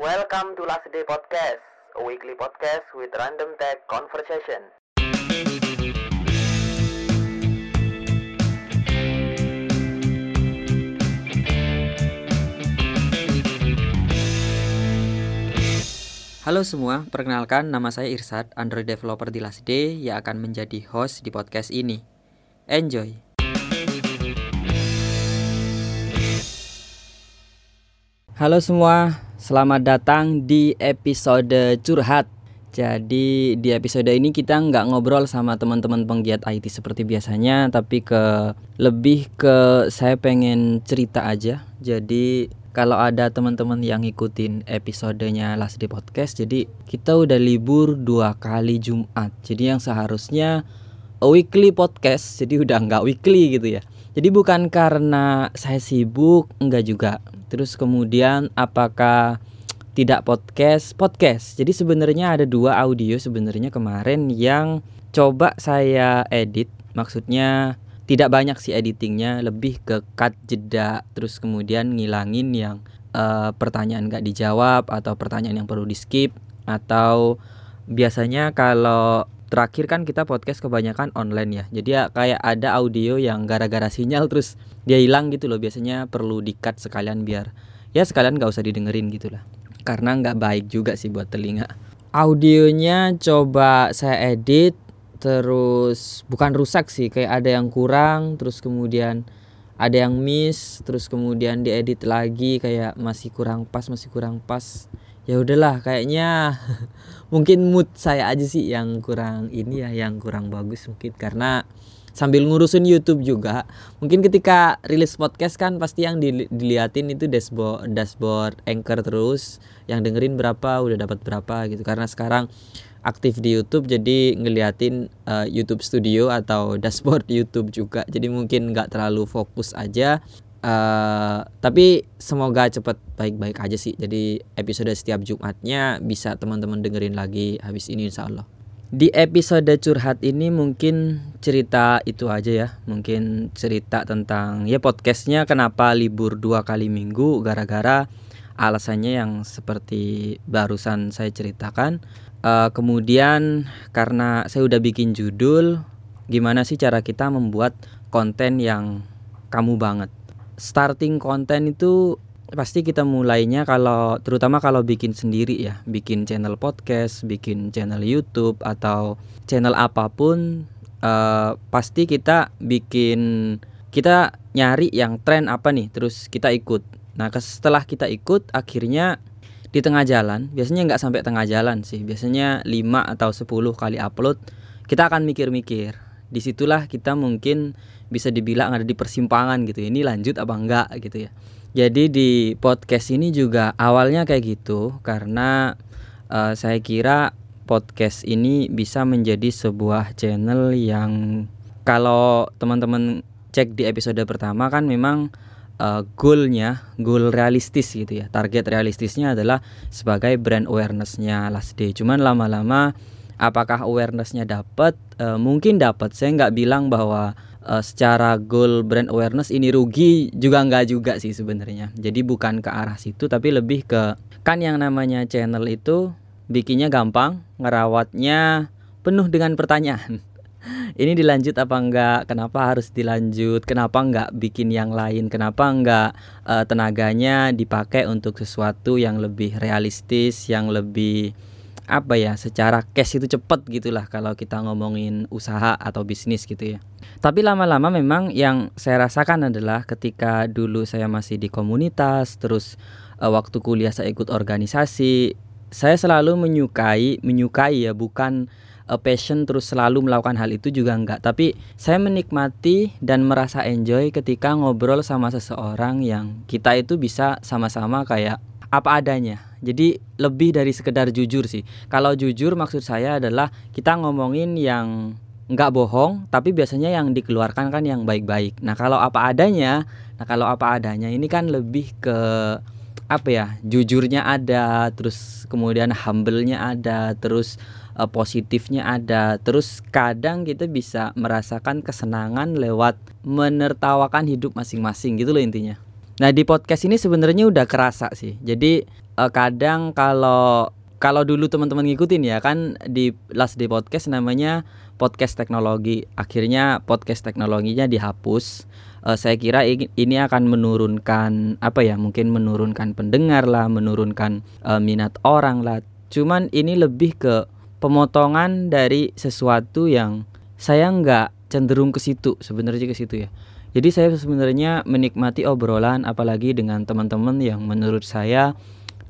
Welcome to Last Day Podcast, a weekly podcast with random tech conversation. Halo semua, perkenalkan nama saya Irsad, Android developer di Last Day yang akan menjadi host di podcast ini. Enjoy! Halo semua, selamat datang di episode curhat. Jadi di episode ini kita nggak ngobrol sama teman-teman penggiat IT seperti biasanya, tapi ke lebih ke saya pengen cerita aja. Jadi kalau ada teman-teman yang ngikutin episodenya Last Day Podcast, jadi kita udah libur dua kali Jumat. Jadi yang seharusnya weekly podcast, jadi udah nggak weekly gitu ya. Jadi bukan karena saya sibuk, enggak juga. Terus kemudian apakah tidak podcast? Podcast. Jadi sebenarnya ada dua audio sebenarnya kemarin yang coba saya edit. Maksudnya tidak banyak sih editingnya lebih ke cut jeda terus kemudian ngilangin yang uh, pertanyaan nggak dijawab atau pertanyaan yang perlu di skip atau biasanya kalau terakhir kan kita podcast kebanyakan online ya. Jadi ya kayak ada audio yang gara-gara sinyal terus dia hilang gitu loh. Biasanya perlu di cut sekalian biar ya sekalian nggak usah didengerin gitu lah. Karena nggak baik juga sih buat telinga. Audionya coba saya edit terus bukan rusak sih kayak ada yang kurang terus kemudian ada yang miss terus kemudian diedit lagi kayak masih kurang pas masih kurang pas. Ya udahlah kayaknya mungkin mood saya aja sih yang kurang ini ya yang kurang bagus mungkin. Karena sambil ngurusin YouTube juga mungkin ketika rilis podcast kan pasti yang diliatin itu dashboard dashboard anchor terus yang dengerin berapa udah dapat berapa gitu. Karena sekarang aktif di YouTube jadi ngeliatin uh, YouTube Studio atau dashboard YouTube juga. Jadi mungkin nggak terlalu fokus aja uh, tapi semoga cepet baik-baik aja sih. Jadi episode setiap Jumatnya bisa teman-teman dengerin lagi habis ini Insya Allah. Di episode curhat ini mungkin cerita itu aja ya. Mungkin cerita tentang ya podcastnya kenapa libur dua kali minggu gara-gara alasannya yang seperti barusan saya ceritakan. Uh, kemudian karena saya udah bikin judul, gimana sih cara kita membuat konten yang kamu banget. Starting konten itu pasti kita mulainya kalau terutama kalau bikin sendiri ya, bikin channel podcast, bikin channel YouTube atau channel apa pun, uh, pasti kita bikin kita nyari yang tren apa nih, terus kita ikut. Nah setelah kita ikut, akhirnya di tengah jalan biasanya nggak sampai tengah jalan sih biasanya 5 atau 10 kali upload kita akan mikir-mikir di situlah kita mungkin bisa dibilang ada di persimpangan gitu ini lanjut apa enggak gitu ya. Jadi di podcast ini juga awalnya kayak gitu karena uh, saya kira podcast ini bisa menjadi sebuah channel yang kalau teman-teman cek di episode pertama kan memang uh, goalnya goal realistis gitu ya. Target realistisnya adalah sebagai brand awarenessnya Last Day. Cuman lama-lama apakah awarenessnya dapat uh, mungkin dapat saya nggak bilang bahwa uh, secara goal brand awareness ini rugi juga nggak juga sih sebenarnya. Jadi bukan ke arah situ tapi lebih ke kan yang namanya channel itu bikinnya gampang ngerawatnya penuh dengan pertanyaan. Ini dilanjut apa enggak kenapa harus dilanjut? Kenapa enggak bikin yang lain? Kenapa enggak uh, tenaganya dipakai untuk sesuatu yang lebih realistis yang lebih apa ya secara cash itu cepet gitulah kalau kita ngomongin usaha atau bisnis gitu ya. Tapi lama-lama memang yang saya rasakan adalah ketika dulu saya masih di komunitas terus uh, waktu kuliah saya ikut organisasi saya selalu menyukai menyukai ya bukan uh, passion terus selalu melakukan hal itu juga enggak. Tapi saya menikmati dan merasa enjoy ketika ngobrol sama seseorang yang kita itu bisa sama-sama kayak apa adanya jadi lebih dari sekedar jujur sih kalau jujur maksud saya adalah kita ngomongin yang nggak bohong tapi biasanya yang dikeluarkan kan yang baik-baik nah kalau apa adanya nah kalau apa adanya ini kan lebih ke apa ya jujurnya ada terus kemudian humble-nya ada terus uh, positifnya ada. Terus kadang kita bisa merasakan kesenangan lewat menertawakan hidup masing-masing gitu loh intinya. Nah, di podcast ini sebenarnya udah kerasa sih. Jadi uh, kadang kalau kalau dulu teman-teman ngikutin ya kan di Last Day Podcast namanya podcast teknologi. Akhirnya podcast teknologinya dihapus. Uh, saya kira ini akan menurunkan apa ya? Mungkin menurunkan pendengar lah, menurunkan uh, minat orang lah. Cuman ini lebih ke pemotongan dari sesuatu yang saya nggak cenderung ke situ sebenarnya ke situ ya. Jadi saya sebenarnya menikmati obrolan apalagi dengan teman-teman yang menurut saya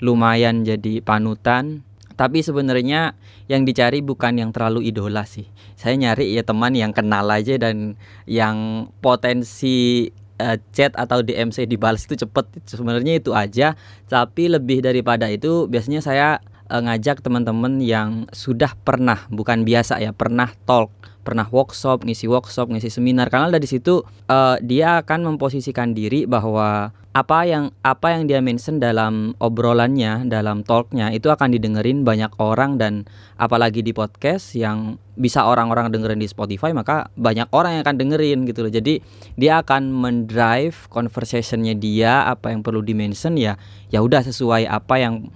lumayan jadi panutan. Tapi sebenarnya yang dicari bukan yang terlalu idola sih. Saya nyari ya teman yang kenal aja dan yang potensi uh, chat atau DMC dibalas itu cepet. Sebenarnya itu aja. Tapi lebih daripada itu biasanya saya uh, ngajak teman-teman yang sudah pernah bukan biasa ya pernah talk pernah workshop, ngisi workshop, ngisi seminar karena dari situ uh, dia akan memposisikan diri bahwa apa yang apa yang dia mention dalam obrolannya, dalam talknya itu akan didengerin banyak orang dan apalagi di podcast yang bisa orang-orang dengerin di Spotify maka banyak orang yang akan dengerin gitu loh. Jadi dia akan mendrive conversationnya dia apa yang perlu dimention ya ya udah sesuai apa yang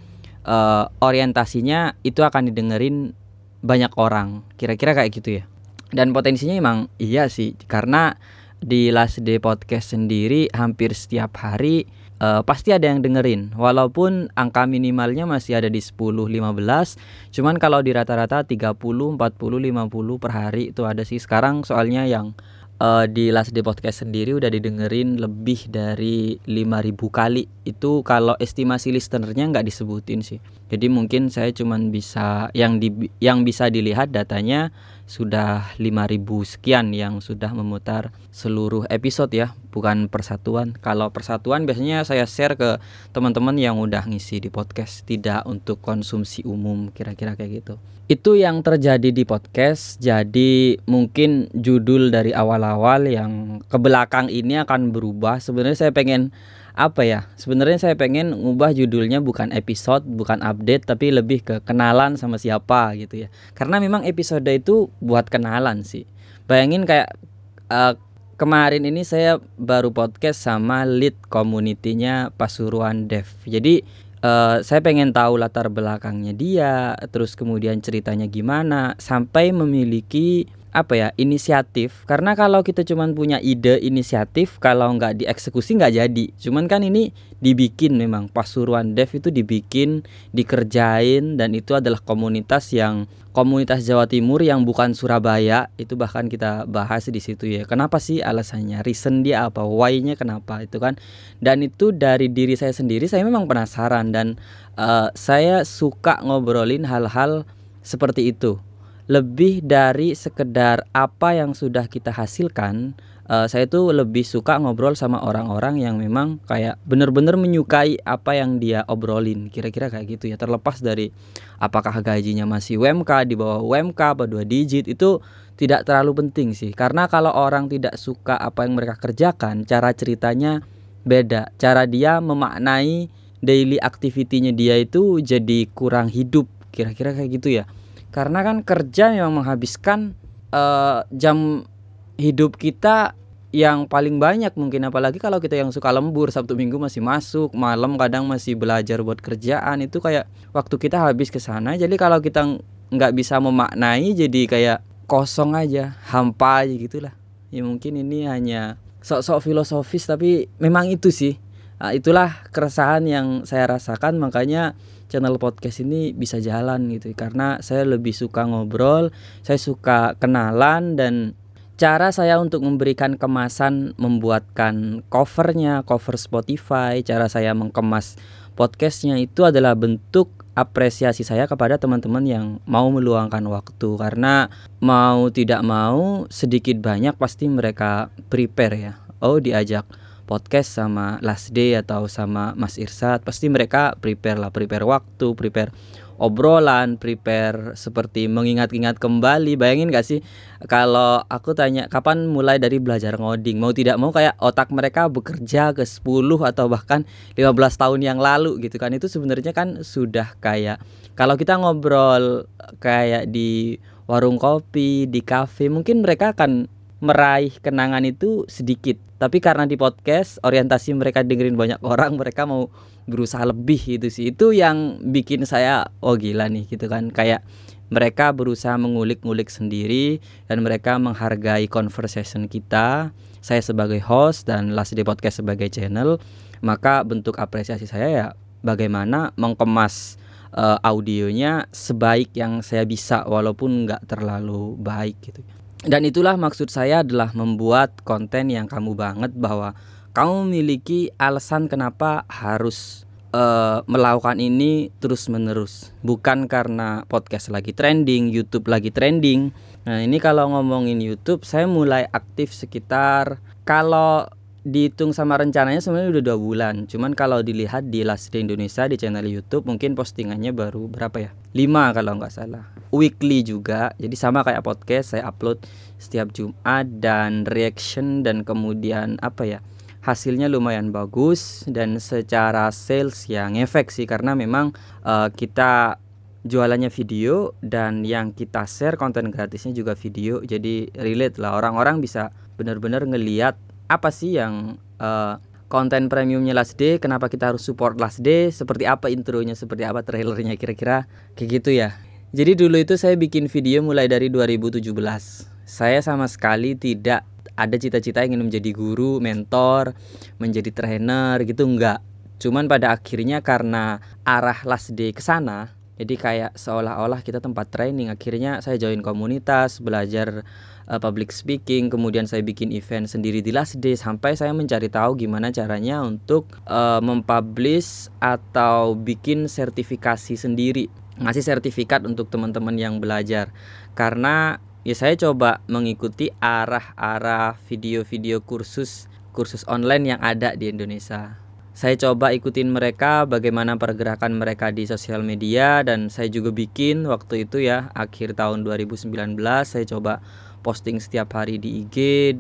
uh, orientasinya itu akan didengerin banyak orang. Kira-kira kayak gitu ya. Dan potensinya emang iya sih karena di Last Day Podcast sendiri hampir setiap hari uh, pasti ada yang dengerin walaupun angka minimalnya masih ada di 10 15 cuman kalau di rata-rata 30 40 50 per hari itu ada sih sekarang soalnya yang uh, di Last Day Podcast sendiri udah didengerin lebih dari 5000 kali. Itu kalau estimasi listenernya nggak disebutin sih. Jadi mungkin saya cuman bisa yang di yang bisa dilihat datanya sudah 5000 sekian yang sudah memutar seluruh episode ya, bukan persatuan. Kalau persatuan biasanya saya share ke teman-teman yang udah ngisi di podcast, tidak untuk konsumsi umum kira-kira kayak gitu. Itu yang terjadi di podcast. Jadi mungkin judul dari awal-awal yang ke belakang ini akan berubah. Sebenarnya saya pengen apa ya? Sebenarnya saya pengen ngubah judulnya bukan episode bukan update tapi lebih ke kenalan sama siapa gitu ya. Karena memang episode itu buat kenalan sih. Bayangin kayak uh, kemarin ini saya baru podcast sama lead community-nya Pasuruan Dev. Jadi uh, saya pengen tahu latar belakangnya dia terus kemudian ceritanya gimana sampai memiliki apa ya inisiatif. Karena kalau kita cuman punya ide inisiatif kalau nggak dieksekusi nggak jadi. Cuman kan ini dibikin memang Pasuruan Dev itu dibikin dikerjain dan itu adalah komunitas yang komunitas Jawa Timur yang bukan Surabaya. Itu bahkan kita bahas di situ ya. Kenapa sih alasannya? Reason dia apa? Why-nya kenapa? Itu kan. Dan itu dari diri saya sendiri saya memang penasaran. Dan uh, saya suka ngobrolin hal-hal seperti itu lebih dari sekedar apa yang sudah kita hasilkan uh, saya tuh lebih suka ngobrol sama orang-orang yang memang kayak bener-bener menyukai apa yang dia obrolin. Kira-kira kayak gitu ya terlepas dari apakah gajinya masih UMK di bawah UMK apa dua digit itu tidak terlalu penting sih. Karena kalau orang tidak suka apa yang mereka kerjakan cara ceritanya beda. Cara dia memaknai daily activity-nya dia itu jadi kurang hidup. Kira-kira kayak gitu ya karena kan kerja yang menghabiskan uh, jam hidup kita yang paling banyak mungkin. Apalagi kalau kita yang suka lembur Sabtu Minggu masih masuk malam kadang masih belajar buat kerjaan. Itu kayak waktu kita habis ke sana. Jadi kalau kita nggak bisa memaknai jadi kayak kosong aja hampa aja gitulah. Ya mungkin ini hanya sok-sok filosofis tapi memang itu sih. Nah, itulah keresahan yang saya rasakan. Makanya channel podcast ini bisa jalan gitu karena saya lebih suka ngobrol, saya suka kenalan dan cara saya untuk memberikan kemasan membuatkan covernya, cover Spotify, cara saya mengemas podcastnya itu adalah bentuk apresiasi saya kepada teman-teman yang mau meluangkan waktu karena mau tidak mau sedikit banyak pasti mereka prepare ya. Oh diajak podcast sama Last Day atau sama Mas Irsat pasti mereka prepare lah prepare waktu prepare obrolan prepare seperti mengingat-ingat kembali. Bayangin gak sih kalau aku tanya kapan mulai dari belajar ngoding? Mau tidak mau kayak otak mereka bekerja ke 10 atau bahkan 15 tahun yang lalu gitu kan. Itu sebenarnya kan sudah kayak kalau kita ngobrol kayak di warung kopi di kafe mungkin mereka akan meraih kenangan itu sedikit. Tapi karena di podcast orientasi mereka dengerin banyak orang mereka mau berusaha lebih itu sih. Itu yang bikin saya oh gila nih gitu kan. Kayak mereka berusaha mengulik-ngulik sendiri dan mereka menghargai conversation kita. Saya sebagai host dan Last Day Podcast sebagai channel maka bentuk apresiasi saya ya bagaimana mengkemas uh, audionya sebaik yang saya bisa walaupun nggak terlalu baik gitu dan itulah maksud saya adalah membuat konten yang kamu banget bahwa kamu memiliki alasan kenapa harus uh, melakukan ini terus menerus bukan karena podcast lagi trending YouTube lagi trending. Nah ini kalau ngomongin YouTube saya mulai aktif sekitar kalau dihitung sama rencananya sebenarnya udah dua bulan. Cuman kalau dilihat di Last Day Indonesia di channel YouTube mungkin postingannya baru berapa ya? Lima kalau nggak salah. Weekly juga. Jadi sama kayak podcast saya upload setiap Jumat dan reaction dan kemudian apa ya hasilnya lumayan bagus dan secara sales yang efek sih karena memang uh, kita jualannya video dan yang kita share konten gratisnya juga video. Jadi relate lah. Orang-orang bisa benar-benar ngeliat apa sih yang uh, konten premiumnya Last Day? Kenapa kita harus support Last Day? Seperti apa intronya? Seperti apa trailernya? Kira-kira kayak gitu ya. Jadi dulu itu saya bikin video mulai dari 2017 saya sama sekali tidak ada cita-cita ingin menjadi guru, mentor, menjadi trainer gitu enggak. Cuman pada akhirnya karena arah last day ke sana, jadi kayak seolah-olah kita tempat training. Akhirnya saya join komunitas, belajar uh, public speaking, kemudian saya bikin event sendiri di last day sampai saya mencari tahu gimana caranya untuk uh, mempublish atau bikin sertifikasi sendiri. Ngasih sertifikat untuk teman-teman yang belajar. Karena ya saya coba mengikuti arah-arah video-video kursus kursus online yang ada di Indonesia. Saya coba ikutin mereka bagaimana pergerakan mereka di sosial media dan saya juga bikin waktu itu ya akhir tahun 2019 saya coba posting setiap hari di IG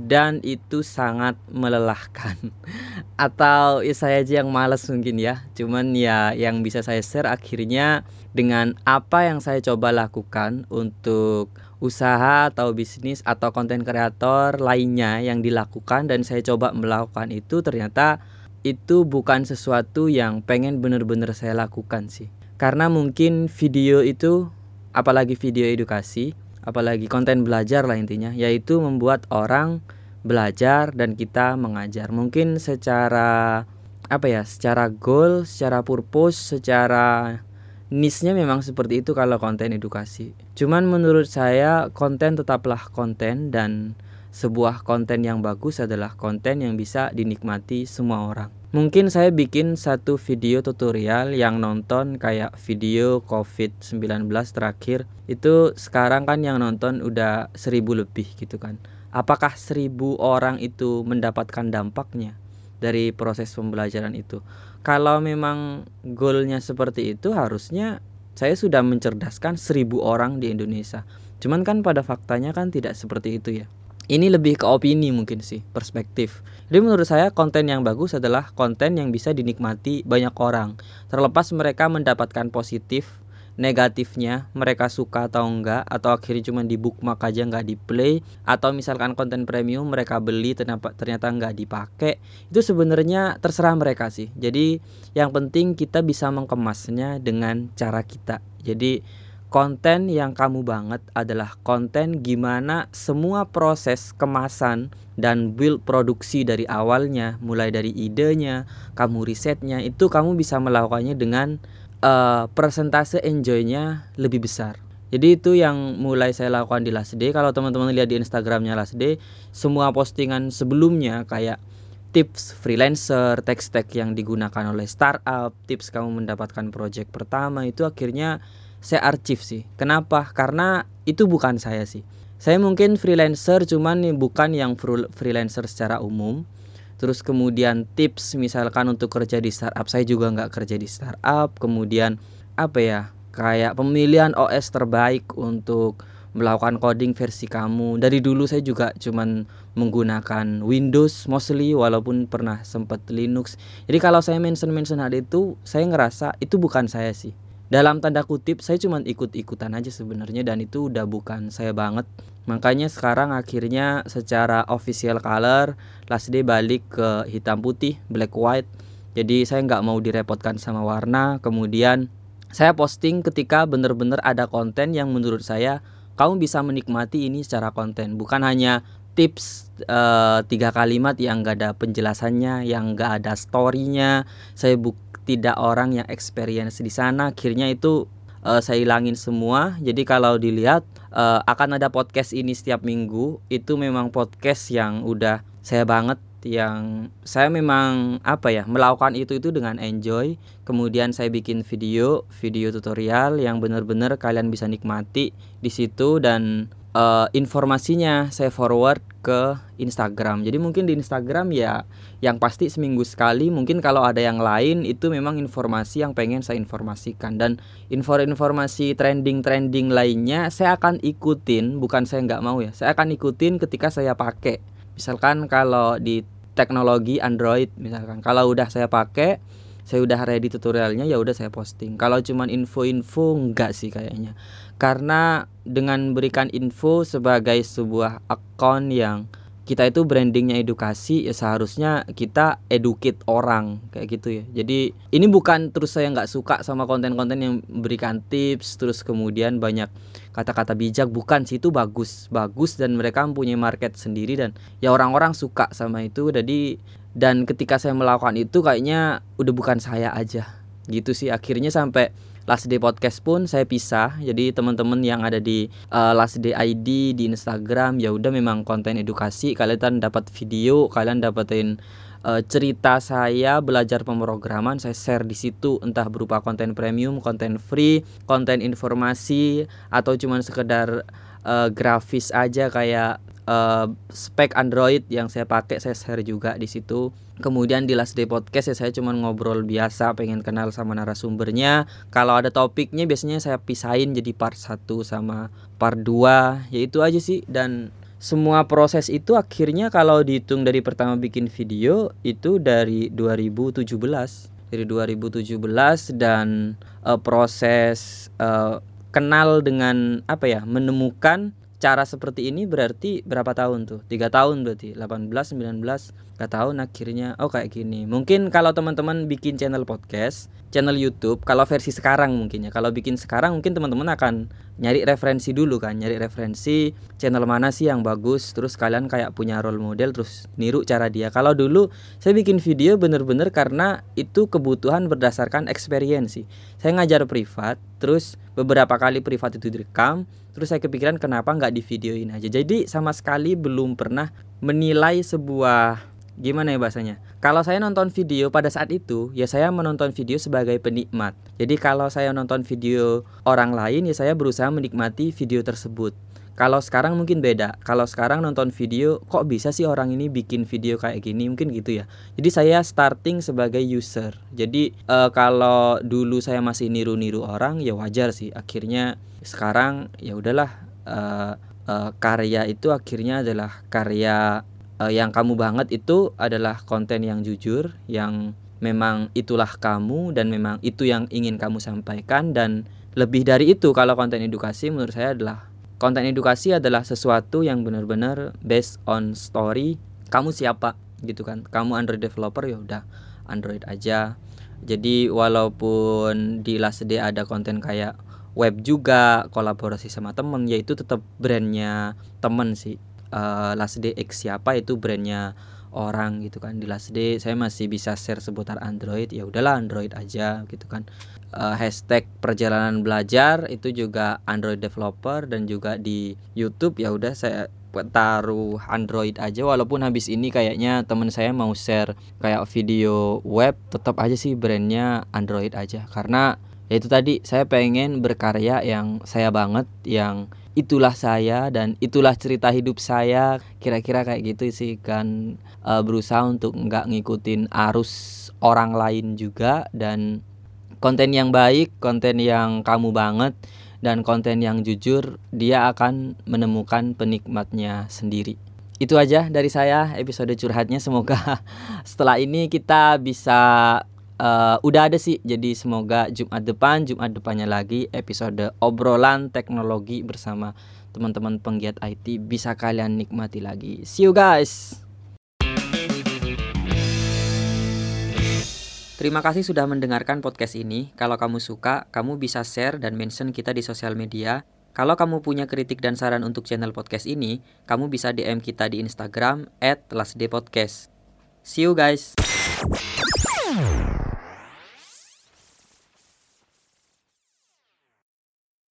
dan itu sangat melelahkan. Atau ya saya aja yang males mungkin ya. Cuman ya yang bisa saya share akhirnya dengan apa yang saya coba lakukan untuk usaha atau bisnis atau konten kreator lainnya yang dilakukan dan saya coba melakukan itu ternyata itu bukan sesuatu yang pengen bener-bener saya lakukan sih karena mungkin video itu apalagi video edukasi apalagi konten belajar lah intinya yaitu membuat orang belajar dan kita mengajar mungkin secara apa ya secara goal secara purpose secara nisnya memang seperti itu kalau konten edukasi. Cuman menurut saya konten tetaplah konten dan sebuah konten yang bagus adalah konten yang bisa dinikmati semua orang. Mungkin saya bikin satu video tutorial yang nonton kayak video COVID-19 terakhir itu sekarang kan yang nonton udah seribu lebih gitu kan. Apakah seribu orang itu mendapatkan dampaknya dari proses pembelajaran itu? kalau memang goalnya seperti itu harusnya saya sudah mencerdaskan seribu orang di Indonesia. Cuman kan pada faktanya kan tidak seperti itu ya. Ini lebih ke opini mungkin sih, perspektif. Jadi menurut saya konten yang bagus adalah konten yang bisa dinikmati banyak orang. Terlepas mereka mendapatkan positif negatifnya mereka suka atau enggak atau akhirnya cuma di bookmark aja nggak di play atau misalkan konten premium mereka beli ternyata ternyata nggak dipakai itu sebenarnya terserah mereka sih jadi yang penting kita bisa mengemasnya dengan cara kita jadi konten yang kamu banget adalah konten gimana semua proses kemasan dan build produksi dari awalnya mulai dari idenya kamu risetnya itu kamu bisa melakukannya dengan uh, persentase enjoynya lebih besar. Jadi itu yang mulai saya lakukan di Last Day. Kalau teman-teman lihat di Instagramnya Last Day, semua postingan sebelumnya kayak tips freelancer, tech-tech yang digunakan oleh startup, tips kamu mendapatkan project pertama itu akhirnya saya arsip sih. Kenapa? Karena itu bukan saya sih. Saya mungkin freelancer cuman bukan yang freelancer secara umum terus kemudian tips misalkan untuk kerja di startup saya juga nggak kerja di startup kemudian apa ya kayak pemilihan OS terbaik untuk melakukan coding versi kamu dari dulu saya juga cuman menggunakan Windows mostly walaupun pernah sempat Linux jadi kalau saya mention mention hal itu saya ngerasa itu bukan saya sih dalam tanda kutip saya cuma ikut-ikutan aja sebenarnya dan itu udah bukan saya banget. Makanya sekarang akhirnya secara official color Last Day balik ke hitam putih black white. Jadi saya nggak mau direpotkan sama warna. Kemudian saya posting ketika benar-benar ada konten yang menurut saya kamu bisa menikmati ini secara konten. Bukan hanya tips uh, tiga kalimat yang gak ada penjelasannya yang gak ada storynya. Saya buk tidak orang yang experience di sana. Akhirnya itu uh, saya hilangin semua. Jadi kalau dilihat uh, akan ada podcast ini setiap minggu. Itu memang podcast yang udah saya banget yang saya memang apa ya melakukan itu itu dengan enjoy. Kemudian saya bikin video video tutorial yang benar-benar kalian bisa nikmati di situ dan uh, informasinya saya forward ke Instagram. Jadi mungkin di Instagram ya yang pasti seminggu sekali mungkin kalau ada yang lain itu memang informasi yang pengen saya informasikan. Dan info-informasi trending-trending lainnya saya akan ikutin bukan saya nggak mau ya saya akan ikutin ketika saya pakai misalkan kalau di teknologi Android misalkan. Kalau udah saya pakai saya udah ready tutorialnya ya udah saya posting. Kalau cuman info-info enggak sih kayaknya. Karena dengan berikan info sebagai sebuah akun yang kita itu brandingnya edukasi ya seharusnya kita educate orang kayak gitu ya. Jadi ini bukan terus saya nggak suka sama konten-konten yang berikan tips terus kemudian banyak kata-kata bijak. Bukan sih itu bagus. Bagus dan mereka mempunyai market sendiri dan ya orang-orang suka sama itu. Jadi dan ketika saya melakukan itu kayaknya udah bukan saya aja gitu sih akhirnya sampai Last Day Podcast pun saya pisah. Jadi teman-teman yang ada di uh, Last Day ID di Instagram ya udah memang konten edukasi. Kalian dapat video, kalian dapetin uh, cerita saya belajar pemrograman saya share di situ entah berupa konten premium, konten free, konten informasi atau cuman sekedar uh, grafis aja kayak uh, spek Android yang saya pakai saya share juga di situ. Kemudian di Last Day Podcast ya saya cuma ngobrol biasa, pengen kenal sama narasumbernya. Kalau ada topiknya biasanya saya pisahin jadi part 1 sama part 2. Ya itu aja sih dan semua proses itu akhirnya kalau dihitung dari pertama bikin video itu dari 2017 dari 2017 dan uh, proses uh, kenal dengan apa ya menemukan cara seperti ini berarti berapa tahun tuh? Tiga tahun berarti 18, 19, gak tahun akhirnya oh kayak gini. Mungkin kalau teman-teman bikin channel podcast, channel YouTube, kalau versi sekarang mungkin ya. Kalau bikin sekarang mungkin teman-teman akan nyari referensi dulu kan, nyari referensi channel mana sih yang bagus, terus kalian kayak punya role model terus niru cara dia. Kalau dulu saya bikin video bener-bener karena itu kebutuhan berdasarkan experience sih. Saya ngajar privat, terus beberapa kali privat itu direkam, terus saya kepikiran kenapa nggak di videoin aja jadi sama sekali belum pernah menilai sebuah gimana ya bahasanya kalau saya nonton video pada saat itu ya saya menonton video sebagai penikmat jadi kalau saya nonton video orang lain ya saya berusaha menikmati video tersebut kalau sekarang mungkin beda. Kalau sekarang nonton video, kok bisa sih orang ini bikin video kayak gini? Mungkin gitu ya. Jadi saya starting sebagai user. Jadi uh, kalau dulu saya masih niru-niru orang, ya wajar sih. Akhirnya sekarang ya udahlah uh, uh, karya itu akhirnya adalah karya uh, yang kamu banget itu adalah konten yang jujur, yang memang itulah kamu dan memang itu yang ingin kamu sampaikan. Dan lebih dari itu kalau konten edukasi menurut saya adalah konten edukasi adalah sesuatu yang benar-benar based on story kamu siapa gitu kan. Kamu Android developer ya udah Android aja. Jadi walaupun di Last Day ada konten kayak web juga kolaborasi sama temen yaitu tetap brandnya temen sih uh, Last Day X siapa itu brandnya orang gitu kan. Di Last Day saya masih bisa share seputar Android ya udahlah Android aja gitu kan. Uh, hashtag perjalanan belajar itu juga Android developer dan juga di YouTube ya udah saya taruh Android aja. Walaupun habis ini kayaknya teman saya mau share kayak video web tetap aja sih brandnya Android aja. Karena ya itu tadi saya pengen berkarya yang saya banget yang itulah saya dan itulah cerita hidup saya kira-kira kayak gitu sih kan e, berusaha untuk nggak ngikutin arus orang lain juga dan konten yang baik, konten yang kamu banget, dan konten yang jujur, dia akan menemukan penikmatnya sendiri. Itu aja dari saya episode curhatnya. Semoga setelah ini kita bisa uh, udah ada sih. Jadi semoga Jumat depan, Jumat depannya lagi episode obrolan teknologi bersama teman-teman penggiat IT bisa kalian nikmati lagi. See you guys. Terima kasih sudah mendengarkan podcast ini. Kalau kamu suka, kamu bisa share dan mention kita di sosial media. Kalau kamu punya kritik dan saran untuk channel podcast ini, kamu bisa DM kita di Instagram @lasdpodcast. See you guys.